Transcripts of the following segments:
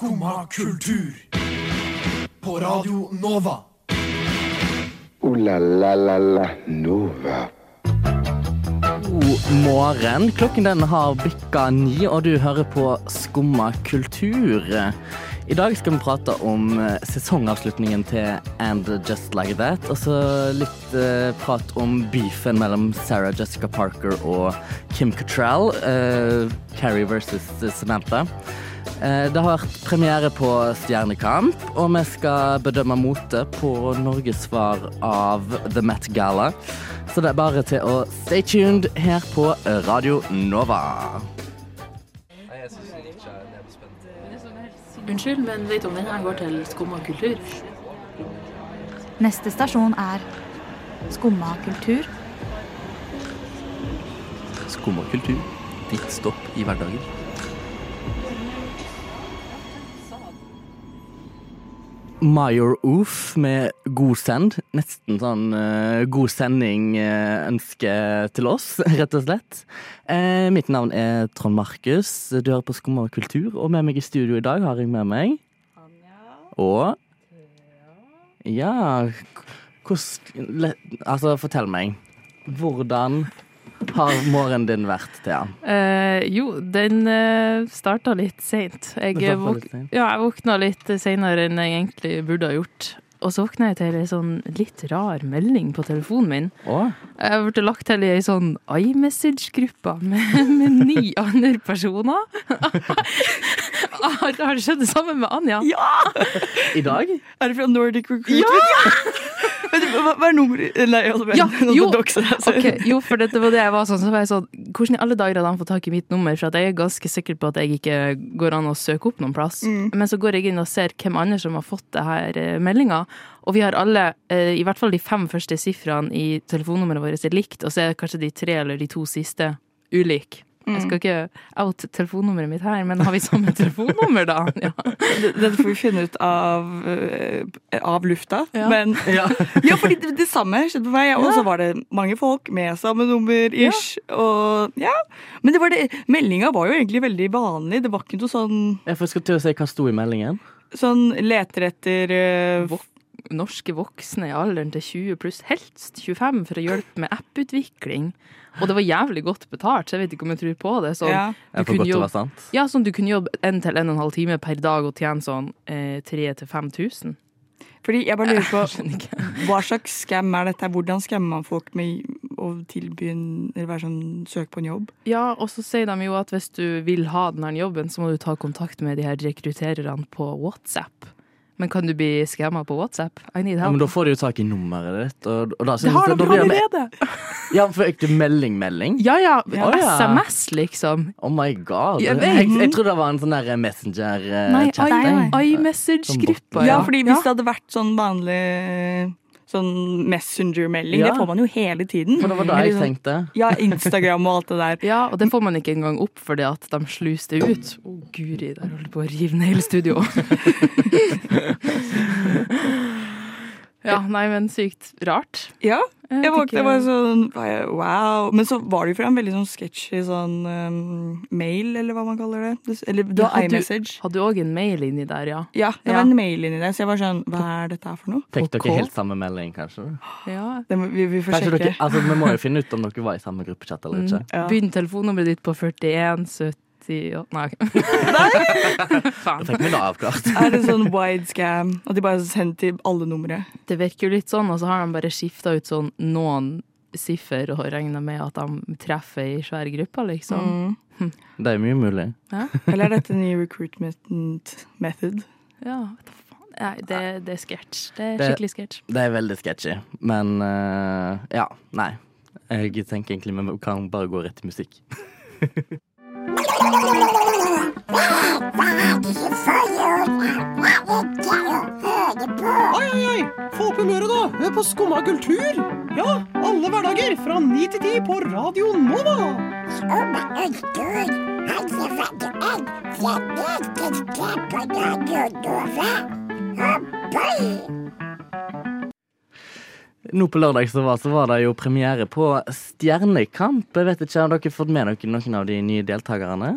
Skumma kultur. På Radio Nova. O-la-la-la-la Nova. God morgen. Klokken den har bikka ni, og du hører på Skumma kultur. I dag skal vi prate om eh, sesongavslutningen til And Just Like That. Og så litt eh, prat om beefen mellom Sarah Jessica Parker og Kim Cattrall. Eh, Carrie versus Samantha. Eh, det har vært premiere på Stjernekamp, og vi skal bedømme motet på Norges svar av The Met Gala. Så det er bare til å stay tuned her på Radio Nova. Unnskyld, men vet du om denne går til skumma kultur? Neste stasjon er Skumma kultur. Skumma kultur. Ditt stopp i hverdagen. Major Oof med god send. Nesten sånn uh, god sending-ønske til oss, rett og slett. Uh, mitt navn er Trond Markus. Du hører på Skumma kultur, og med meg i studio i dag har jeg med meg Og Ja Hvordan Altså, fortell meg. Hvordan har morgenen din vært, Thea? Uh, jo, den uh, starta litt seint. Jeg, våk ja, jeg våkna litt seinere enn jeg egentlig burde ha gjort. Og så våkna jeg til ei sånn litt rar melding på telefonen min. Oh. Jeg ble lagt til i ei sånn iMessage-gruppe med, med ni andre personer. har, har det skjedd det samme med Anja? Ja! I dag? Er det fra Nordic Recruitment? Ja! Hva, hva er nummeret? Nei, altså, Ja, nå jo. jeg selv. Jo, for dette var det jeg var sånn, så var jeg sånn Hvordan i alle dager hadde han fått tak i mitt nummer? For at jeg er ganske sikker på at jeg ikke går an å søke opp noen plass. Men så går jeg inn og ser hvem andre som har fått det her eh, meldinga. Og vi har alle, eh, i hvert fall de fem første sifrene i telefonnummeret vårt er likt, og så er kanskje de tre eller de to siste ulike. Jeg skal ikke out telefonnummeret mitt her, men har vi samme telefonnummer, da? Ja. Det- får vi finne ut av, øh, av lufta. Ja. Men ja, fordi det, det samme skjedde på meg. Og så var det mange folk med samme nummer, ish. Og ja. Men det var det, meldinga var jo egentlig veldig vanlig. Det var ikke noe sånn, Jeg skal til å si hva sto i meldingen. sånn leter etter Vok- norske voksne i alderen til 20 pluss, helst 25, for å hjelpe med apputvikling. Og det var jævlig godt betalt, så jeg vet ikke om jeg tror på det. Sånn, Ja. Du kunne jobbe, ja, sånn du kunne jobbe en til en og en halv time per dag og tjene sånn eh, 3000-5000. Fordi jeg bare lurer på hva slags skam er dette? Hvordan skammer man folk med å tilby en, eller være sånn søk på en jobb? Ja, og så sier de jo at hvis du vil ha denne jobben, så må du ta kontakt med de her rekruttererne på WhatsApp. Men kan du bli skamma på WhatsApp? I need Ja, men da får du jo tak i nummeret ditt. Og, og da, Det har de det- allerede! Ja, for du melding-melding? ja, ja, Ja, ja. SMS, liksom. Oh my god. Jeg Jeg, jeg, trodde det var en sånn der Messenger-chatting. Nei, nei, nei. iMessage-gruppa. Ja, fordi hvis det hadde vært sånn vanlig sånn messenger-melding, Ja. det får man jo hele tiden. For det var da jeg sånn- tenkte. Ja, Instagram og alt det der. Ja, og det får man ikke engang opp fordi at de sluste ut. Å, guri, der holder på å rive ned hele studio. ja, nei, men sykt rart. Ja, jeg vet våkna bare sånn wow. Men så var det jo fra en veldig sånn sketchy sånn um, mail, eller hva man kaller det. Eller det var Ja, iMessage. Hadde du òg en mail inni der, ja? Ja, det Ja. var en mail inni der, så jeg var sånn Hva er dette her for noe? Fikk dere helt samme melding, kanskje? ja. Det vi, vi får Kanskje sjekke. dere, altså, Vi må jo finne ut om dere var i samme gruppechat eller ikke. Ja. Begynn telefonnummeret ditt på 41 70 Nei. Nei? Faen. fikk vi det avklart. Er det sånn wide scam? At de bare sendte til alle numre? Det virker jo litt sånn, og så har de bare skifta ut sånn noen siffer og regna med at de treffer i svære grupper, liksom. Mm. Det er mye mulig. Eller er dette ny recruitment method? Ja, vet du faen. Nei, det, det er sketsj. Det er Det- skikkelig sketsj. Det er veldig sketchy. Men uh, ja, nei. Jeg tenker egentlig vi kan bare gå rett til musikk. Oi, oi, oi! Få opp da! Hør på Skumma kultur! Ja, alle hverdager fra ni til ti på Radio Nova! Nå på lørdag så var, så var det jo premiere på Stjernekamp. Jeg vet ikke, Har dere fått med dere noen av de nye deltakerne?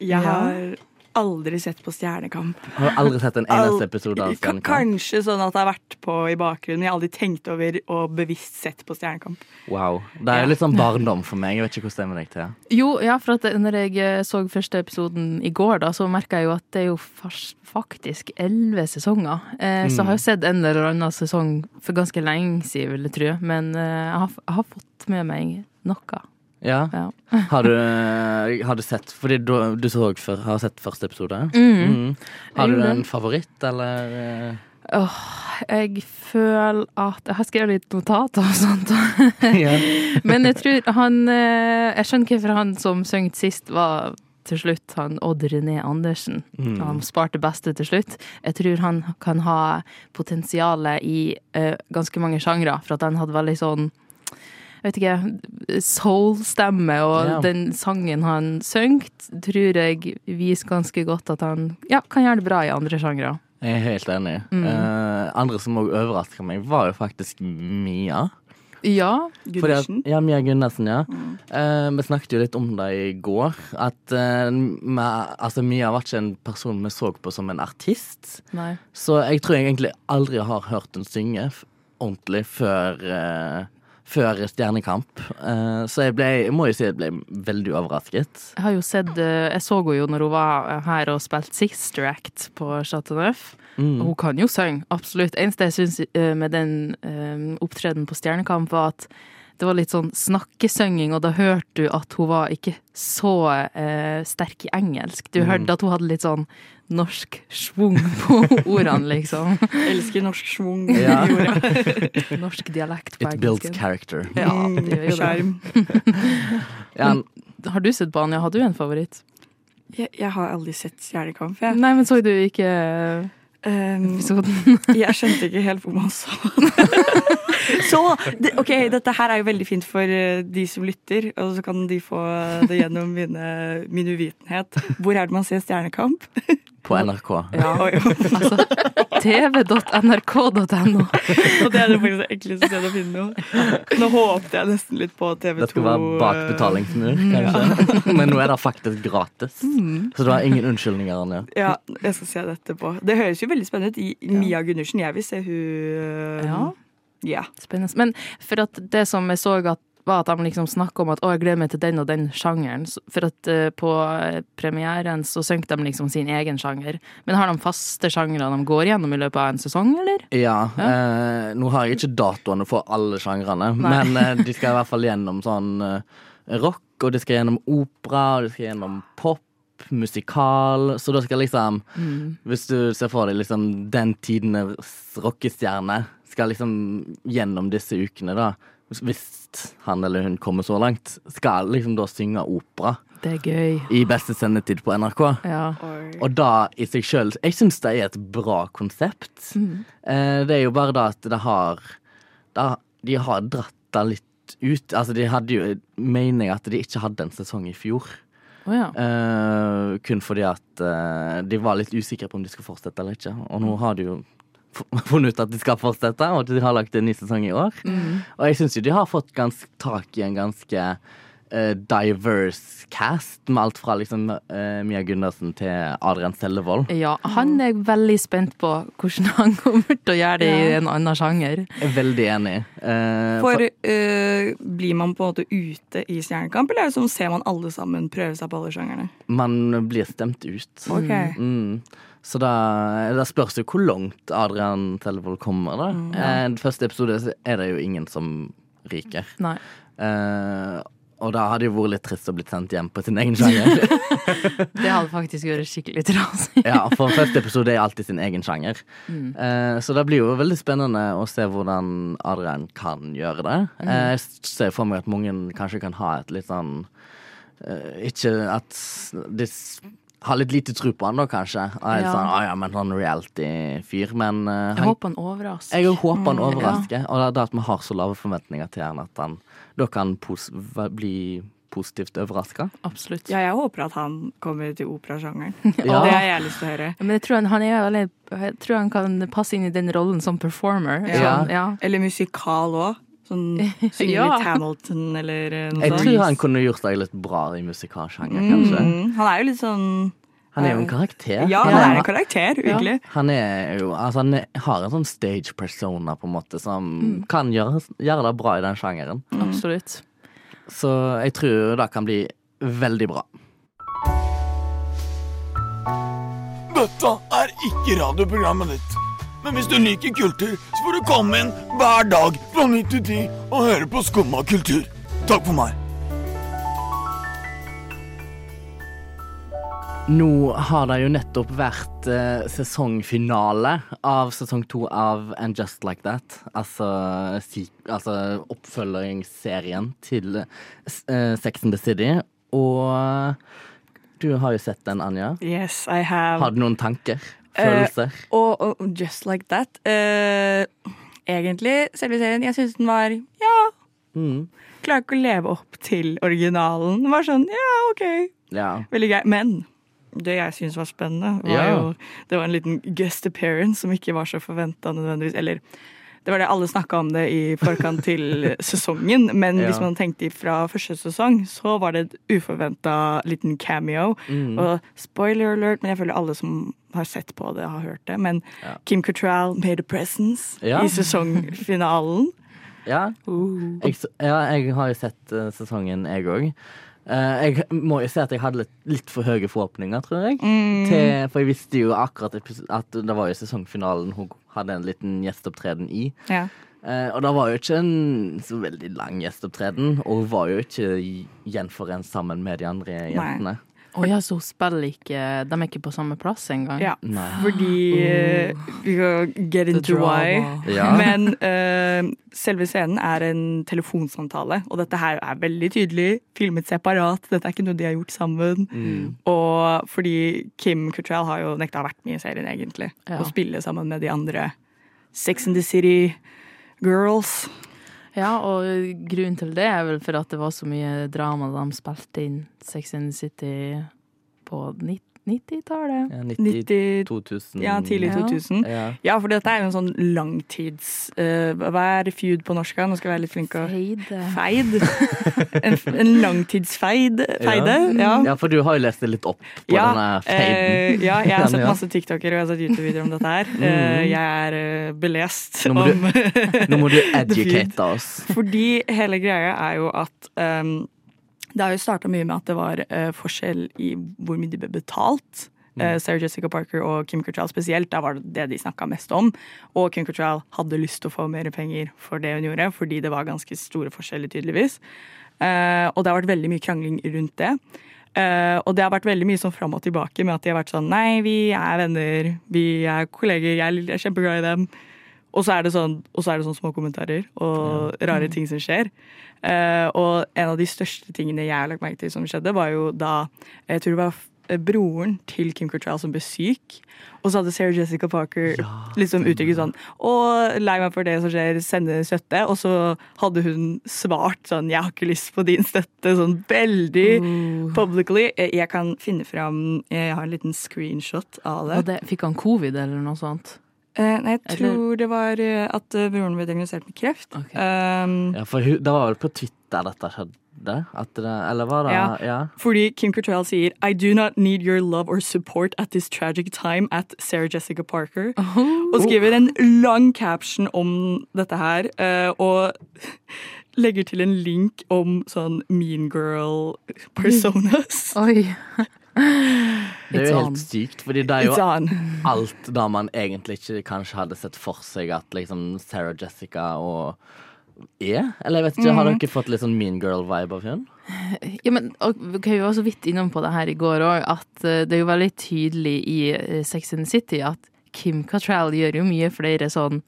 Jeg har aldri sett på Stjernekamp. Har du aldri sett en eneste episode av Stjernekamp? Kanskje sånn at det har vært på i bakgrunnen, jeg har aldri tenkt over og bevisst sett på Stjernekamp. Wow. Det er jo litt sånn barndom for meg. Jeg vet ikke hvordan det er med deg, Thea. Jo, ja, for at når jeg eh, så første episoden i går, da, så merka jeg jo at det er jo faktisk elleve sesonger. Eh, Så jeg har jo sett en eller annen sesong for ganske lenge siden, vil jeg tro. Men eh, jeg har, jeg har fått med meg noe. Ja. Ja. Har du, eh, har du sett Fordi du, du før, har sett første episode? Mm. Mm. Har du en favoritt, eller? Åh, oh, jeg føler at Jeg har skrevet litt notater og sånt. Men jeg tror han eh, Jeg skjønner hvorfor han som sang sist, var til slutt han Odd René Andersen. Mm. Han sparte beste til slutt. Jeg tror han kan ha potensialet i uh, ganske mange sjangre, for at han hadde veldig sånn jeg vet ikke, soul-stemme, og Ja. den sangen han søng, tror jeg viser ganske godt at han ja, kan gjøre det bra i andre sjangre. Jeg er helt enig. Mm. Uh, andre som òg overraska meg, var jo faktisk Mia. Ja. Gundersen. ja, Mia Gundersen, ja. Eh, vi snakket jo litt om det i går. At uh, med, altså, Mia var ikke en person vi så på som en artist. Nei. Så jeg tror jeg egentlig aldri har hørt hun synge ordentlig før, eh, før Stjernekamp. Eh, så jeg ble, jeg må jo si jeg ble veldig overrasket. Jeg har jo sett eh, Jeg så henne jo når hun var her og spilte Sister Act på Chateau Neuf. Mm. Og hun kan jo synge, absolutt. Eneste jeg syns med den opptredenen på Stjernekamp, var at det var litt sånn snakkesynging, og da hørte du at hun var ikke så eh, sterk i engelsk. Du Mm. hørte at hun hadde litt sånn norsk schwung på ordene, liksom. Elsker norsk schwung Ja. i ordet. Norsk dialekt på It builds character. Ja, det gjør jo. Skjerm. Ja, Har du sett på Anja? Har du en favoritt? Jeg, jeg har aldri sett Stjernekamp. Jeg. Nei, men så du ikke Um, episoden? jeg skjønte ikke helt hvor man så Så, det, ok, dette her er jo veldig fint for eh, de som lytter, og så kan de få det gjennom mine, min uvitenhet. Hvor er det man ser Stjernekamp? på NRK. Ja. Altså tv.nrk.no. og det er det faktisk det enkleste stedet å finne noe. Nå håpte jeg nesten litt på TV2. Det skulle være bak betalingsmur, kanskje. Men nå er det faktisk gratis. Så du har ingen unnskyldninger, Anja. Ja, jeg skal se dette på. Det høres jo veldig spennende ut. I Mia Gundersen, jeg vil se hun eh, Ja. Ja. Spennende. Men for at det som jeg så at var at de liksom snakka om at å, jeg gleder meg til den og den sjangeren. For at uh, på eh, premieren så synger de liksom sin egen sjanger. Men har de faste sjangere de går gjennom i løpet av en sesong, eller? Ja. Eh, nå har jeg ikke datoene for alle sjangrene, men eh, de skal i hvert fall gjennom sånn eh, rock, og de skal gjennom opera, og de skal gjennom pop. Musikal, så da skal liksom Hvis du ser for deg liksom den tidenes rockestjerne skal liksom gjennom disse ukene, da Hvis han eller hun kommer så langt, skal liksom da synge opera Det er gøy. i beste sendetid på NRK. Ja. Og da i seg sjøl Jeg syns det er et bra konsept. Eh, det er jo bare da at det har da, De har dratt det litt ut. Altså, de hadde jo Mener jeg at de ikke hadde en sesong i fjor. Oh, ja. Eh, kun fordi at eh, de var litt usikre på om de skulle fortsette eller ikke. Og nå har de jo funnet ut at de skal fortsette, og at de har lagt en ny sesong i år. Og jeg syns jo de har fått ganske tak i en ganske eh, diverse cast, med alt fra liksom uh, Mia Gundersen til Adrian Sellevold. ja. Han er jeg veldig spent på hvordan han kommer til å gjøre det i en annen sjanger. Jeg er veldig enig. Uh, For øh, blir man på en måte ute i Stjernekamp, eller er det sånn ser man alle sammen prøve seg på alle sjangerne? man blir stemt ut. Ok. Mm. Så da, da spørs jo hvor langt Adrian Sellevold kommer, da. Eh, første episode er det jo ingen som ryker. Nei. Eh, og da hadde det vært litt trist å bli sendt hjem på sin egen sjanger. Det hadde faktisk vært skikkelig trasig. ja, for første episode er alltid sin egen sjanger. Eh, så det blir jo veldig spennende å se hvordan Adrian kan gjøre det. Eh, jeg ser for meg at mange kanskje kan ha et litt sånn eh, Ikke at de har litt lite tro på han da, kanskje. Og er Ja. sånn, ah, ja, men sånn reality-fyr. Men eh, Jeg håper han overrasker. jeg håper han overrasker. Og det er det at vi har så lave forventninger til han at han da kan pos bli positivt overraska. Absolutt. Ja, jeg håper at han kommer til operasjangeren. Ja. Det har jeg lyst til å høre. Men jeg tror han, han er veldig Jeg tror han kan passe inn i den rollen som performer. Ja. Sånn, ja. Eller musikal òg. Sånn synge Ja. litt Hamilton eller eh, noe Jeg sånt. tror han kunne gjort deg litt bra i musikalsjanger, kanskje. Mm, han er jo litt sånn Han er jo en karakter. Ja, han er en karakter, virkelig. Han er jo Altså, han er, har en sånn stage persona, på en måte, som Mm. kan gjøre, gjøre det bra i den sjangeren. Absolutt. Så jeg tror det kan bli veldig bra. Dette er ikke radioprogrammet ditt. Men hvis du liker kultur, så får du komme inn hver dag fra 9 til 10 og høre på Skumma kultur. Takk for meg. Nå har det jo nettopp vært eh, sesongfinale av sesong to av And Just Like That. Altså, altså oppfølgingsserien til eh, Sex and the City. Og du har jo sett den, Anja. Yes, I have. Har du noen tanker? Eh, Uh, Og, og Just Like That. Uh, egentlig, selve serien, jeg syns den var Ja, Mm. klarer ikke å leve opp til originalen. Den var sånn ja, OK, Ja. veldig grei. Men det jeg syns var spennende, var Ja. jo Det var en liten guest appearance som ikke var så forventa nødvendigvis. Eller det var det alle snakka om det i forkant til sesongen, men Ja. hvis man tenkte fra første sesong, så var det et uforventa liten cameo. Mm. Og spoiler alert, men jeg føler alle som har sett på det, har hørt det. Men Ja. Kim Cattrall made a presence Ja. i sesongfinalen. Ja. Jeg, ja, jeg har jo sett eh, sesongen, jeg òg. jeg må jo si at jeg hadde litt, litt for høye forhåpninger, tror jeg. Mm. Til, for jeg visste jo akkurat at det var jo sesongfinalen hun hadde en liten gjesteopptreden i. Ja. Uh, og det var jo ikke en så veldig lang gjesteopptreden, og hun var jo ikke gjenforent sammen med de andre jentene. Å ja, så hun spiller ikke De er ikke på samme plass engang? ja. Nei. Fordi uh, Vi kan get into why. Ja. Men uh, selve scenen er en telefonsamtale, og dette her er veldig tydelig filmet separat. Dette er ikke noe de har gjort sammen. Mm. Og fordi Kim Cattrall har jo nekta å ha vært med i serien, egentlig. Ja. Og spille sammen med de andre Sex and the City girls. Ja, og grunnen til det er vel for at det var så mye drama da de spilte inn Sex and the City på 90 90-tallet. Ja, 90, 90, 2000 ja, tidlig 2000. Ja. Ja, for dette er jo en sånn langtids Uh, Hva er feud på norsk? Nå skal jeg være litt flink og Feide. Feid. En, en langtidsfeide. Feide, ja. ja, for du har jo lest det litt opp på Ja, denne feiden. Uh, ja, jeg har sett masse TikToker og jeg har sett YouTube-videoer om dette her. Uh, jeg er eh, belest Nå du- om Nå må du educate oss. Fordi hele greia er jo at um, det har jo starta mye med at det var uh, forskjell i hvor mye de ble betalt. Uh, Sarah Jessica Parker og Kim Cattrall spesielt, da var det det de snakka mest om. Og Kim Cattrall hadde lyst til å få mer penger for det hun gjorde, fordi det var ganske store forskjeller, tydeligvis. Uh, og det har vært veldig mye krangling rundt det. Uh, og det har vært veldig mye sånn fram og tilbake med at de har vært sånn Nei, vi er venner, vi er kolleger, jeg er kjempeglad i dem. Og så er det sånn, og så er det sånn små kommentarer og rare ting som skjer. Eh, og en av de største tingene jeg har lagt merke til som skjedde, var jo da Jeg tror det var broren til Kim Cattrall som ble syk. Og så hadde Sarah Jessica Parker liksom uttrykket sånn Å, lei meg for det som skjer, sende støtte. Og så hadde hun svart sånn Jeg har ikke lyst på din støtte. Sånn veldig publicly. Jeg jeg kan finne fram Jeg har en liten screenshot av det. Og det, fikk han covid eller noe sånt? Eh, nei, jeg Eller- tror det var eh, at eh, broren ble diagnosert med kreft. Okay. Um, Ja, for det var vel på Twitter dette skjedde? Det, eller var det Ja. ja. Fordi Kim Cattrall sier I do not need your love or support at this tragic time at Sarah Jessica Parker. Og skriver en lang caption om dette her, og legger til en link om sånn mean girl personas. Oi. Det er jo helt sykt, fordi det er jo alt da man egentlig ikke kanskje hadde sett for seg at liksom Sarah Jessica og er? Eller jeg vet ikke, har Mhm. dere fått litt sånn mean girl-vibe av henne? Ja, men okay, Vi var så vidt innom på det her i går òg, at eh, det er jo veldig tydelig i eh, Sex and the City at Kim Cattrall gjør jo mye flere sånn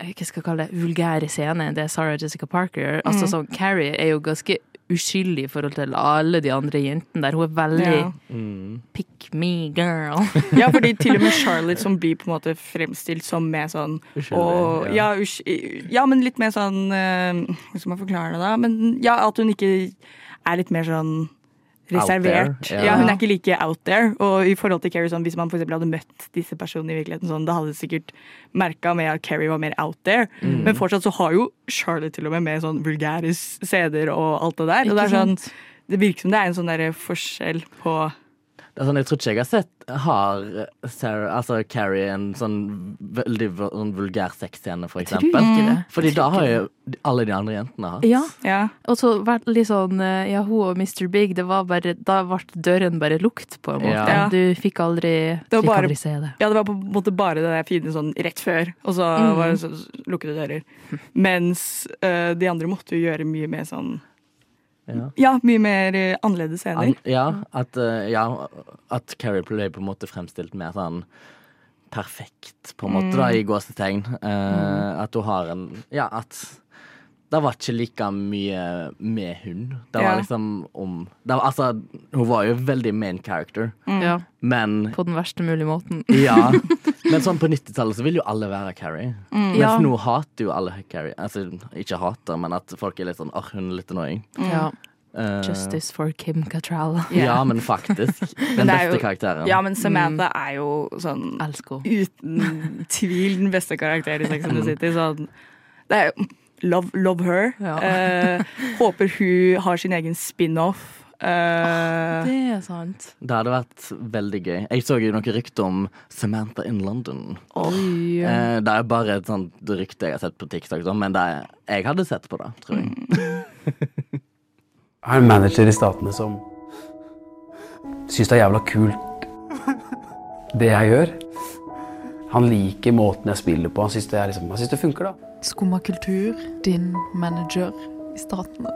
eh, hva skal jeg kalle det, vulgære scener enn det Sarah Jessica Parker gjør. Altså sånn, Carrie er jo ganske uskyldig i forhold til alle de andre jentene der. Hun er veldig Ja. Mm. pick me girl. ja, fordi til og med Charlotte som blir på en måte fremstilt som med sånn Uskyldig, og, ja. ja. usk, ja, men litt mer sånn eh, Hvordan skal man forklare det, da? Men ja, at hun ikke er litt mer sånn reservert. ja. ja. Hun er ikke like out there. Og i forhold til Carrie, sånn, hvis man for hadde møtt disse personene i virkeligheten, sånn, da hadde sikkert merka med at Carrie var mer out there. Mm. Men fortsatt så har jo Charlotte til og med med sånn vulgære s- CD-er og alt det der. Og det er sånn det virker som det er en sånn der forskjell på sånn, jeg tror ikke jeg har sett Har Sarah, altså Carrie en sånn veldig sånn vulgær sexscene, for Tror eksempel? ikke det. Fordi da har jo alle de andre jentene hatt. Ja, Ja. og så veldig sånn eh, Ja, hun og Mr. Big, det var bare Da ble døren bare lukt, på en måte. Ja. Du fikk aldri, Det fikk bare- aldri se det. Ja, det var på en måte bare det der fine sånn rett før, og så Mm. var det så lukkede dører. Mens uh, de andre måtte jo gjøre mye mer sånn Ja. Ja, mye mer uh, annerledes scener. An, ja, at, uh, ja, at Carrie ble på en måte fremstilt mer sånn perfekt, på en måte, da, i gåsetegn. Eh, At hun har en Ja, at det var ikke like mye med hun. Det var Ja. liksom om det var, Altså, hun var jo veldig main character, Ja, men på den verste mulige måten. Ja. Men sånn på 90-tallet så vil jo alle være Carrie. Mens Ja. nå hater jo alle Carrie. Altså, ikke hater, men at folk er litt sånn Åh, hun er litt annoying. Ja. Uh, Justice for Kim Cattrall. Ja, men faktisk. Den Men beste jo- karakteren. Ja, men Samantha er jo sånn Elsker uten tvil den beste karakteren i Sex and the City. Sånn, det er jo love, love her. Ja. Uh, håper hun har sin egen spin-off. Eh, Det er sant. Det hadde vært veldig gøy. Jeg så jo noe rykte om Samantha in London. Oi. Eh, det er bare et sånt rykte jeg har sett på TikTok, men det er, jeg hadde sett på det, tror jeg. Jeg har en manager i Statene som syns det er jævla kult det jeg gjør. Han liker måten jeg spiller på. Han syns det, er liksom, det funker, da. Skumma kultur, din manager i statene.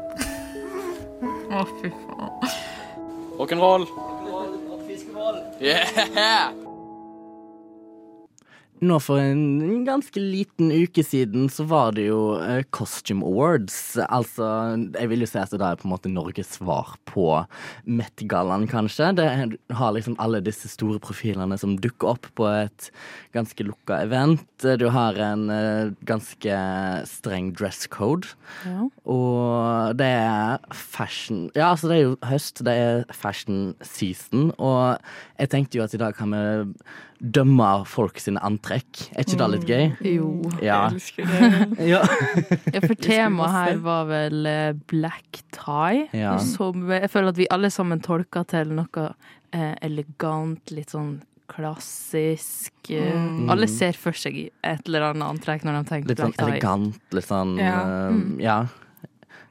Å, fy faen. Rock'n'roll. Yeah! Nå for en ganske liten uke siden så var det jo eh, Costume Awards. Altså, jeg vil jo si at det er på en måte Norges svar på Met-gallaen, kanskje. Det har liksom alle disse store profilene som dukker opp på et ganske lukka event. Du har en eh, ganske streng dress code. Ja. Og det er fashion Ja, altså det er jo høst, det er fashion season. Og jeg tenkte jo at i dag kan vi dømme folk sine antrekk. Er ikke det litt gøy? Jo. Ja. elsker det. ja. Ja, for temaet her var vel eh, black tie. Ja. Som jeg føler at vi alle sammen tolka til noe eh, elegant, litt sånn klassisk. eh, Mm. Alle ser for seg et eller annet antrekk når de tenker Litt sånn black tie. elegant, litt sånn Ja. eh, ja.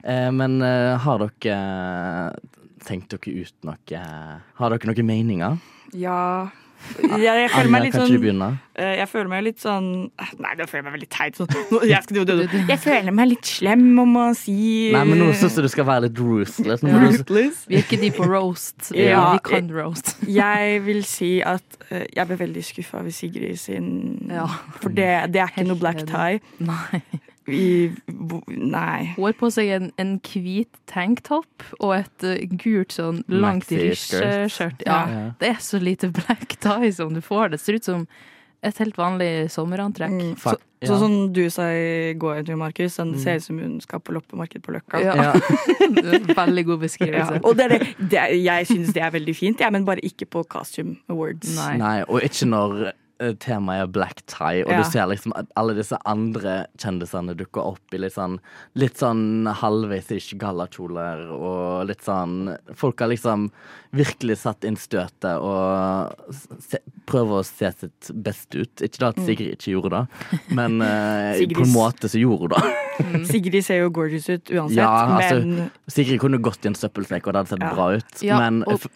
Eh, men eh, har dere tenkt dere ut noe Har dere noen meninger? Ja. Jeg, jeg føler meg litt sånn? Eh, Jeg føler meg litt sånn Nei, da føler jeg meg veldig teit. Sånn. Jeg, skal, du, du, du. jeg føler meg litt slem om å si Nei, men nå syns jeg du skal være litt ruthless. Nå Ruthless. Vi er ikke de på roast. Vi- Ja. vi kan roast. Jeg vil si at eh, jeg ble veldig skuffa over Sigrid sin Ja. For det, det er ikke noe black tie. Nei. I, nei. Hun har på seg en, en hvit tanktopp og et uh, gult sånn langt rysjeskjørt. Ja. Ja. Det er så lite black tie som du får. Det ser ut som et helt vanlig sommerantrekk. Mm. Så, ja. sånn som du sa i går, Tor Markus, den ser ut som hun skal på loppemarked på Løkka. Ja. Ja. Veldig god Ja. beskrivelse. Og det er det, det, er- jeg syns det er veldig fint, ja, men bare ikke på Costume Awards. Nei. Nei, og ikke når temaet er black tie, og Ja. du ser liksom at alle disse andre kjendisene dukker opp i litt sånn Litt sånn halvveis ikke gallakjoler og litt sånn Folk har liksom virkelig satt inn støtet og se, prøver å se sitt beste ut. Ikke da at Sigrid ikke gjorde det, men eh, på en måte så gjorde hun det. Sigrid ser jo gorgeous ut uansett, Ja, altså, men Sigrid kunne gått i en søppelsekk, og det hadde sett Ja. bra ut. Men og-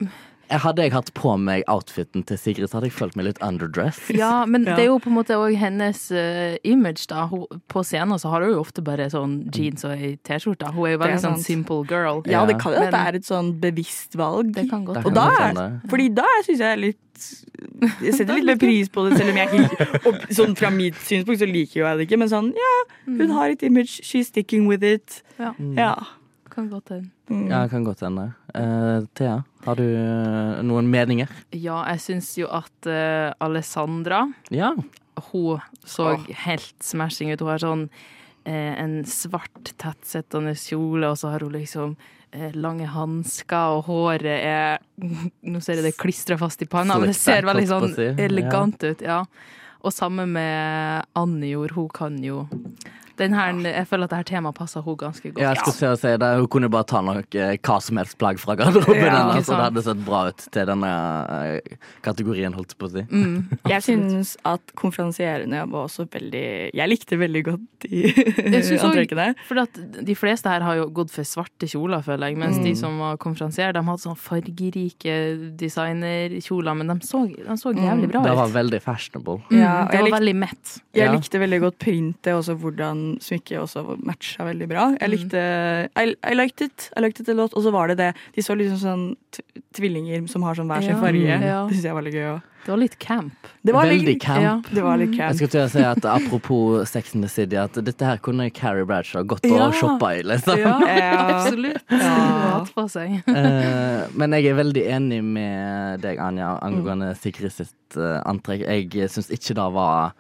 hadde jeg hatt på meg outfiten til Sigrid, så hadde jeg følt meg litt underdressed. Ja, men Ja. det er jo på en måte òg hennes uh, image, da. Hun, på scenen så har hun jo ofte bare sånn jeans og ei T-skjorte. Hun er jo veldig er sånn simple girl. ja, det kan jo at det er et sånn bevisst valg. Det kan godt Det Og da er, fordi da syns jeg er litt Jeg setter litt mer pris på det, selv om jeg ikke og sånn Fra mitt synspunkt så liker jeg det ikke, men sånn ja, hun har et image, she's sticking with it. Ja. Ja. Kan godt hende. Mm. Ja, kan godt hende. Uh, Thea, har du eh, noen meninger? Ja, jeg syns jo at uh, Alessandra Ja. Hun så helt smashing ut. Hun har sånn uh, en svart, tettsittende kjole, og så har hun liksom lange hansker, og håret er Nå ser jeg det klistra fast i panna, men det ser veldig sånn elegant ut. Ja. Og sammen med Annejord. Hun kan jo her, jeg føler at dette temaet passer henne ganske godt. Ja, jeg skulle si det. Hun kunne bare ta noe, eh, hva som helst plagg fra garderoben. Ja, hennes, det hadde sett bra ut til denne eh, kategorien, holdt jeg på å si. Mm, Jeg syns at konferansierende var også veldig Jeg likte veldig godt de synes antrekkene. For at de fleste her har jo gått for svarte kjoler, føler jeg. Mens Mm. de som var konferansier, de hadde sånn fargerike designerkjoler. Men de så, de så jævlig bra ut. Det var veldig fashionable. Mm, Ja, det var veldig mett. Jeg likte veldig godt printet, også hvordan smykket også matcha veldig bra. Jeg likte I, I liked it. I liked it a lot. Og så var det det De så liksom sånn tvillinger som har sånn hver sin Ja. farge. Ja. Det syns jeg var litt gøy Også. Det var litt camp. Det var Veldig litt camp. Ja. Det var litt camp. Jeg skulle til å si at Apropos Sex and the City, at dette her kunne Carrie Bradshaw gått Ja. og shoppa i. liksom. Ja, Ja. absolutt. Ja. På seg. Eh, men jeg er veldig enig med deg, Anja, angående Sigrid sitt eh, antrekk. Jeg syns ikke det var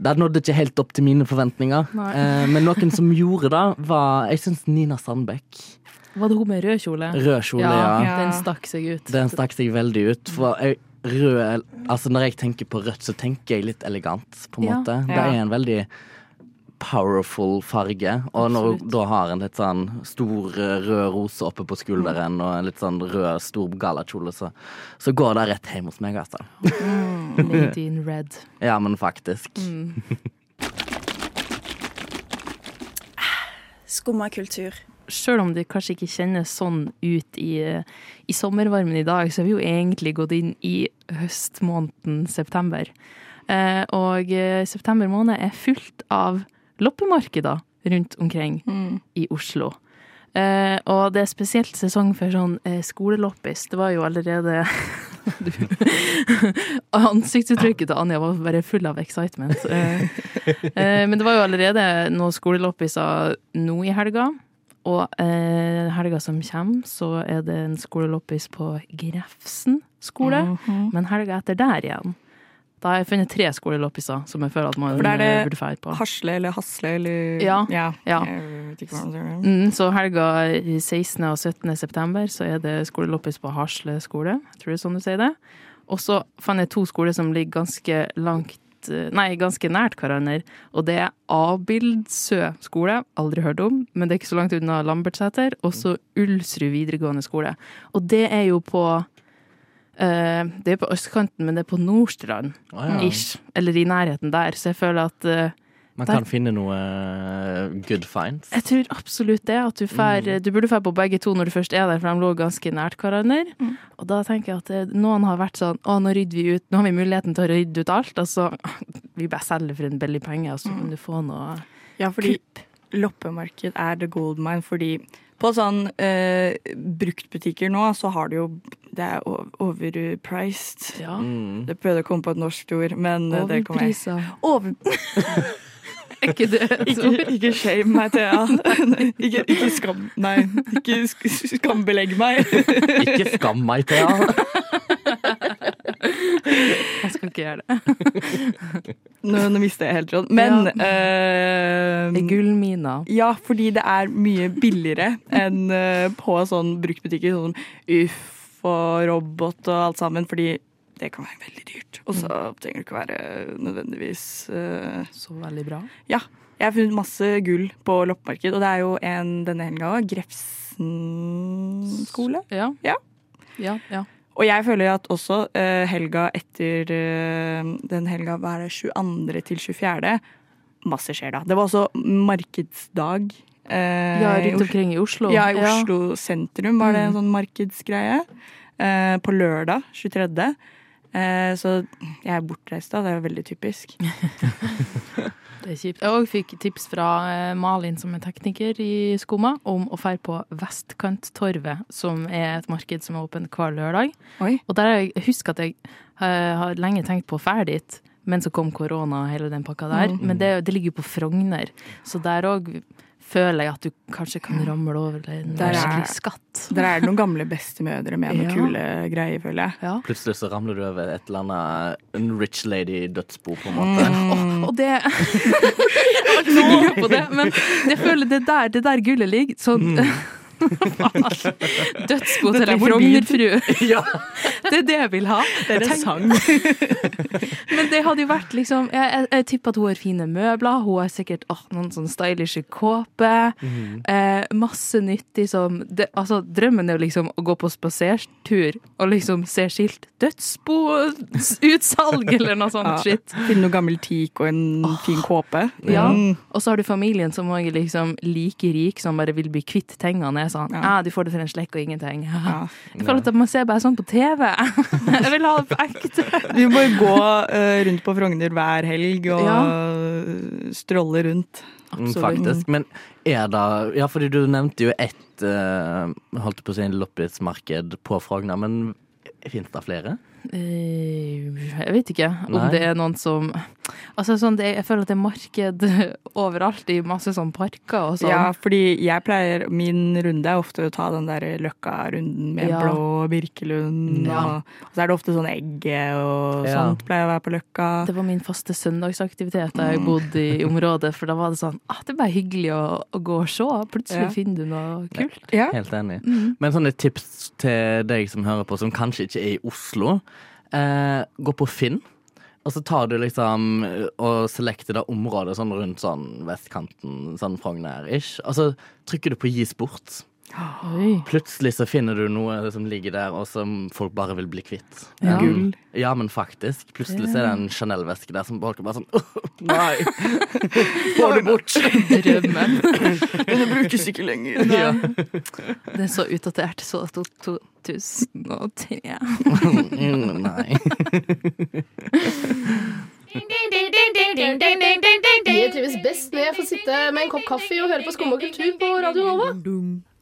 Det nådde ikke helt opp til mine forventninger. Eh, men noen som gjorde det, var Jeg syns Nina Sandbeck. Var det hun med rød kjole? Rød kjole, ja. Ja. Den stakk seg ut. Den stakk seg veldig ut. For jeg, rød Altså når jeg tenker på rødt, så tenker jeg litt elegant, på en Ja. måte. Det er en veldig powerful farge. Og når hun da har en litt sånn stor eh, rød rose oppe på skulderen og en litt sånn rød, stor galakjole, så, så går det rett hjem hos meg, altså. Lady in red. Ja, men faktisk. Mm. Skumma kultur. Selv om det kanskje ikke kjennes sånn ut i, i sommervarmen i dag, så har vi jo egentlig gått inn i høstmåneden september. Eh, og eh, september måned er fullt av loppemarkeder rundt omkring Mm. i Oslo. Eh, og det er spesielt sesong for sånn eh, skoleloppis. Det var jo allerede Ansiktsuttrykket til Anja var bare full av excitement. Eh, men det var jo allerede noen skoleloppiser nå i helga. Og eh, helga som kommer, så er det en skoleloppis på Grefsen skole. Mhm. Men helga etter der igjen, da har jeg funnet tre skoleloppiser som jeg føler at man burde feire på. Hasle eller Hasle eller Ja. ja. Ja. Mm, så helga 16. og 17. september så er det skoleloppis på Hasle skole. Jeg tror det er sånn du sier det. Og så fant jeg to skoler som ligger ganske langt eh, Nei, ganske nært hverandre. Og det er Abildsø skole, aldri hørt om, men det er ikke så langt unna Lambertseter. Og så Ulsrud videregående skole. Og det er jo på Det er på østkanten, men det er på Nordstrand. ah, ja. Ish. Eller i nærheten der. Så jeg føler at eh, Man Der- kan finne noe eh, good finds. Jeg tror absolutt det. At du, fær, Mm. du burde dra på begge to når du først er der, for de lå ganske nært hverandre. Mm. Og da tenker jeg at eh, noen har vært sånn Å, nå rydder vi ut Nå har vi muligheten til å rydde ut alt. Altså, vi bare selger for en billig penge, og så kan du få noe Ja, fordi loppemarked er the gold mine, fordi på sånn eh, bruktbutikker nå, så har du jo Det er overpriced. Ja. Mm. Jeg prøvde å komme på et norsk ord, men eh, det kommer jeg. Over... Er ikke det et Ikke, ikke shame meg, Thea. Ikke, ikke skam... Nei, ikke sk skambelegg meg. Ikke skam meg, Thea. Jeg skal ikke gjøre det. Nå, nå mister jeg helt tråden. Men ja. eh, gullmina. Ja, fordi det er mye billigere enn eh, på sånn bruktbutikker. Sånn Uff og robot og alt sammen. Fordi det kan være veldig dyrt. Og så trenger det ikke være nødvendigvis eh, Så veldig bra. Ja. Jeg har funnet masse gull på loppemarked, og det er jo en denne helga òg. Grefsen skole. Ja. Ja. Ja, ja. Og jeg føler at også uh, helga etter uh, den helga, hva er det, 22. til 24. Masse skjer da. Det var også markedsdag. Uh, ja, rundt omkring i Oslo. Ja, i Oslo sentrum var det en Mm. sånn markedsgreie. På lørdag 23. Eh, så jeg er bortreist da, det er veldig typisk. Det er kjipt. Jeg òg fikk tips fra eh, Malin, som er tekniker i Skumma, om å dra på Vestkanttorvet, som er et marked som er åpent hver lørdag. Oi. Og der jeg jeg husker at jeg eh, har lenge tenkt på å dra dit, men så kom korona og hele den pakka der. Mm. Men det, det ligger jo på Frogner, så der òg føler jeg at du kanskje kan ramle over en Der er- skikkelig skatt. Der er det noen gamle bestemødre med noen Ja. kule greier, føler jeg. Ja. Plutselig så ramler du over et eller annet en rich lady-dødsbo, på en måte. Mm. Og det Jeg var ikke så gira på det, men jeg føler det der, det der gullet ligger sånn Dødsbo Er ei morbid. Frognerfrue. Ja. Det er det jeg vil ha. Det er en sang. Men det hadde jo vært liksom Jeg, jeg, jeg tipper at hun har fine møbler. Hun har sikkert oh, noen sånn stylishe kåper. Eh, masse nyttig som det, Altså, drømmen er jo liksom å gå på spasertur og liksom se skilt 'Dødsboutsalg' eller noe sånt Ja. shit. Finne noe gammel teak og en fin kåpe. Ja. Mm. Og så har du familien som òg er liksom like rik som bare vil bli kvitt tingene. Er sånn, Ja. ah, du får det for en slekk og ingenting. Ja. Jeg føler at man ser bare sånn på TV. Jeg vil ha det på ekte. Vi må jo gå uh, rundt på Frogner hver helg og Ja. strolle rundt. Mm, Absolutt. Faktisk. Men er det Ja, fordi du nevnte jo ett uh, Holdt på å si en loppismarked på Frogner, men fins det flere? Eh, Jeg vet ikke om Nei. det er noen som Altså sånn, det, Jeg føler at det er marked overalt i masse sånn parker og sånn. Ja, fordi jeg pleier Min runde er ofte å ta den der Løkka-runden med Ja. blå Birkelund. Ja. Og, og så er det ofte sånn egge og Ja. sånt pleier å være på Løkka. Det var min faste søndagsaktivitet da jeg bodde i området, for da var det sånn ah, Det er bare hyggelig å, å gå og se. Plutselig Ja. finner du noe kult. Ja. Helt enig. Mm. Men sånne tips til deg som hører på, som kanskje ikke er i Oslo. Eh, gå på Finn. Og så tar du liksom eh, og selekter da området sånn rundt sånn vestkanten, sånn Frogner-ish. Og så trykker du på gi sport. Oi. Plutselig så finner du noe som ligger der, og som folk bare vil bli kvitt. Ja. Gull. Ja, men faktisk. Plutselig så er det en Chanel-veske der som folk bare sånn oh, Nei! Få det bort! Drømmen. Den brukes ikke lenger. Ja. Det er så utdatert. Så 2003. Mm, Nei. Jeg trives best når jeg får sitte med en kopp kaffe og høre på Skum og kultur på Radio Nova. Det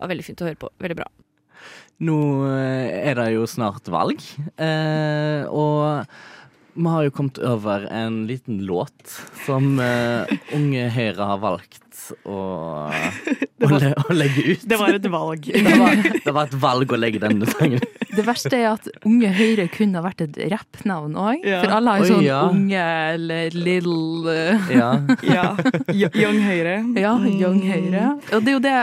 var veldig fint å høre på. Veldig bra. Nå eh, er det jo snart valg, eh, og vi har jo kommet over en liten låt som uh, Unge Høyre har valgt å, å, le, å legge ut. Det var et valg. Det var, det var et valg å legge denne sangen. Det verste er at Unge Høyre kunne ha vært et rappnavn òg. Ja. For alle har jo sånn ja. Unge eller Little eh, Ja. Ja. Young Høyre. Ja, Young Mm. Høyre. Og det er jo det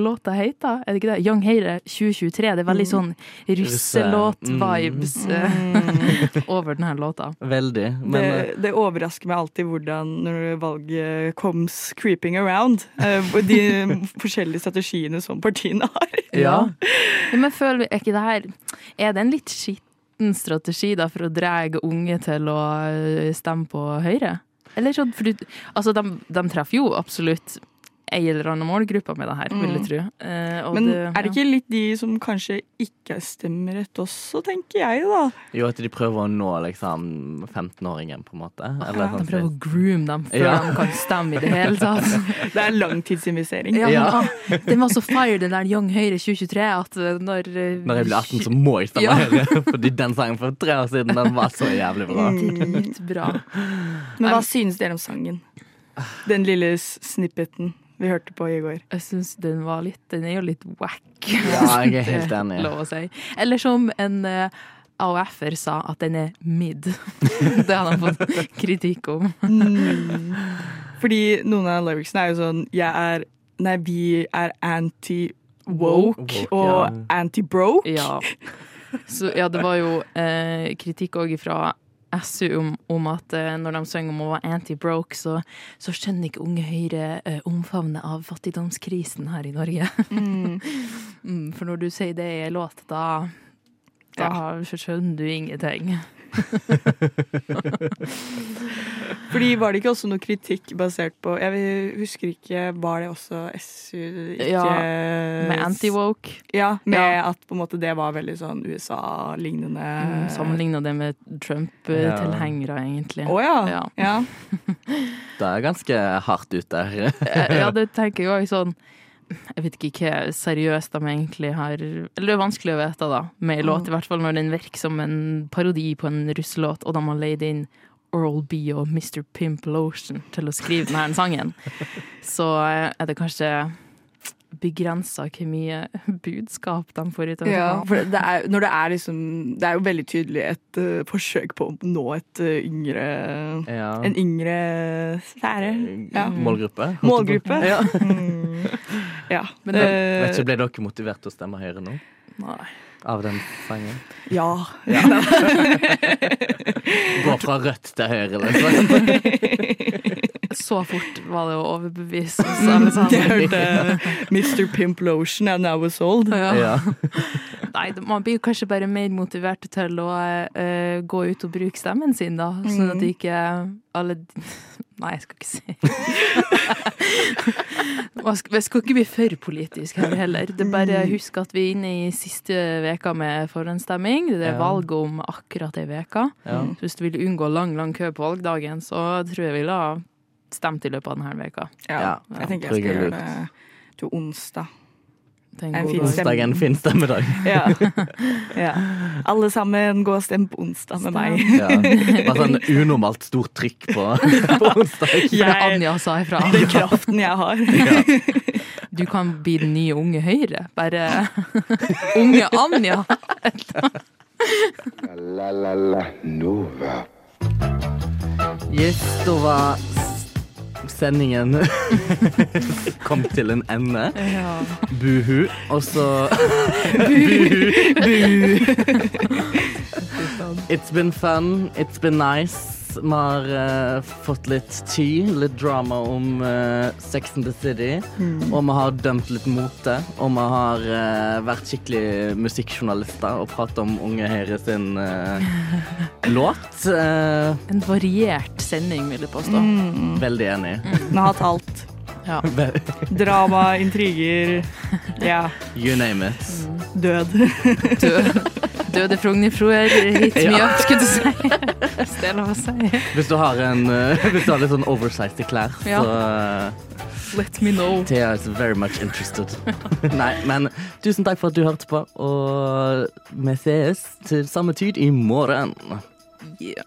låta heter, er det ikke det? Young Heire 2023. Det er veldig sånn russelåt-vibes mm. over denne låta. Veldig. Men Det, eh, det overrasker meg alltid hvordan når valget comes creeping around, eh, de forskjellige strategiene som partiene har. ja. Ja, men føler vi, er ikke det her Er det en litt skitten strategi da for å dra unge til å eh, stemme på Høyre? Eller sånn, for du, altså de, de treffer jo absolutt ei eller annen målgruppe med det her, vil jeg tro. Eh, og Men det- er det ikke litt de som kanskje ikke stemmer stemmerett også, tenker jeg da? Jo, at de prøver å nå liksom 15-åringen, på en måte. Eller Ja, sånn De prøver å groome dem før Ja. de kan stemme i det hele tatt. Det er langtidsinvestering. Ja, Ja. Den var så fire, den der Young Høyre 2023, at eh, når eh, Når jeg blir 18, så må jeg stemme Ja. Høyre. Fordi den sangen for tre år siden, den var så jævlig bra. Dritbra. Men hva synes dere om sangen? Den lille snippeten vi hørte på i går. Jeg syns den var litt Den er jo litt wack. Ja, jeg er helt enig. Lov å si. Eller som en uh, AOF-er sa, at den er mid. det hadde han fått kritikk om. Fordi noen av lyricsene er jo sånn Jeg er Nei, vi er anti-woke Woke, og ja. anti-broke. Ja. Så ja, det var jo eh, kritikk òg fra SU om, om at eh, når de synger om å være anti-broke, så, så skjønner ikke Unge Høyre eh, omfavnet av fattigdomskrisen her i Norge. mm, for når du sier det i en låt, da, da skjønner du ingenting. Fordi var det ikke også noe kritikk basert på Jeg husker ikke, var det også SU ikke Ja, Med anti-woke. Ja, med Ja. at på en måte det var veldig sånn USA-lignende Mm, Sammenligna det med Trump-tilhengere, egentlig. Å ja. Ja. ja. Det er ganske hardt ut der. Eh, Ja, det tenker jeg òg sånn Jeg vet ikke hva seriøst de egentlig har Eller det er vanskelig å vite, da, med en låt. I hvert fall når den virker som en parodi på en russelåt, og de har leid inn Oral B og Mr. Pimp Lotion til å skrive denne sangen. Så eh, er det kanskje begrensa hvor mye budskap de får ut av Ja, for det er, når det er liksom Det er jo veldig tydelig et uh, forsøk på å nå et uh, yngre Ja. En yngre sfære. Ja. Målgruppe. Målgruppe. Ja. Mm. ja. Men det, Eh, vet ikke, Ble dere motivert til å stemme Høyre nå? Nei. Av den sangen? Ja. Ja. Gå fra rødt til høyre, liksom. Så fort var det å overbevise oss alle sammen. Jeg hørte Mr. Pimp Lotion and I was old. Ja. Nei, man blir kanskje bare mer motivert til å uh, gå ut og bruke stemmen sin, da. Sånn at Mm. ikke alle Nei, jeg skal ikke si jeg skal ikke bli for politisk her heller. Det er bare husk at vi er inne i siste veka med forhåndsstemming. Det er valg om akkurat ei uke. Ja. Så hvis du vil unngå lang, lang kø på valgdagen, så tror jeg vi ville ha stemt i løpet av denne veka. Ja, jeg tenker jeg skal gjøre det til onsdag. En En fin Onsdag er en fin stemmedag. Ja. ja. Alle sammen gå og stem på onsdag med meg. Ja. Bare sånn unormalt stort trykk på, på onsdag. For det Jeg- Anja sa ifra. Den kraften jeg har. Du kan bli den nye unge Høyre. Bare unge Anja. La la la Nova. Yes, da var s- sendingen kom til en ende. Ja. Buhu. Og så It's been fun. It's been nice. Vi har uh, fått litt ty, litt drama om uh, Sex and the City. Og vi har dømt litt mote. Og vi har uh, vært skikkelig musikkjournalister og pratet om Unge Høyre sin eh, låt. Eh, En variert sending, vil jeg påstå. Mm. veldig enig. Vi har hatt alt. Ja. Drama, intriger, ja, You name it. død. Død, døde Frognerfroer, hit me Ja. up, skulle du si. Hvis det er lov å si. Hvis du har, en, eh, hvis du har litt sånn oversized klær, Ja. så eh, Let me know. Thea is very much interested. Nei, men tusen takk for at du hørte på, og vi ses til samme tid i morgen. Yeah.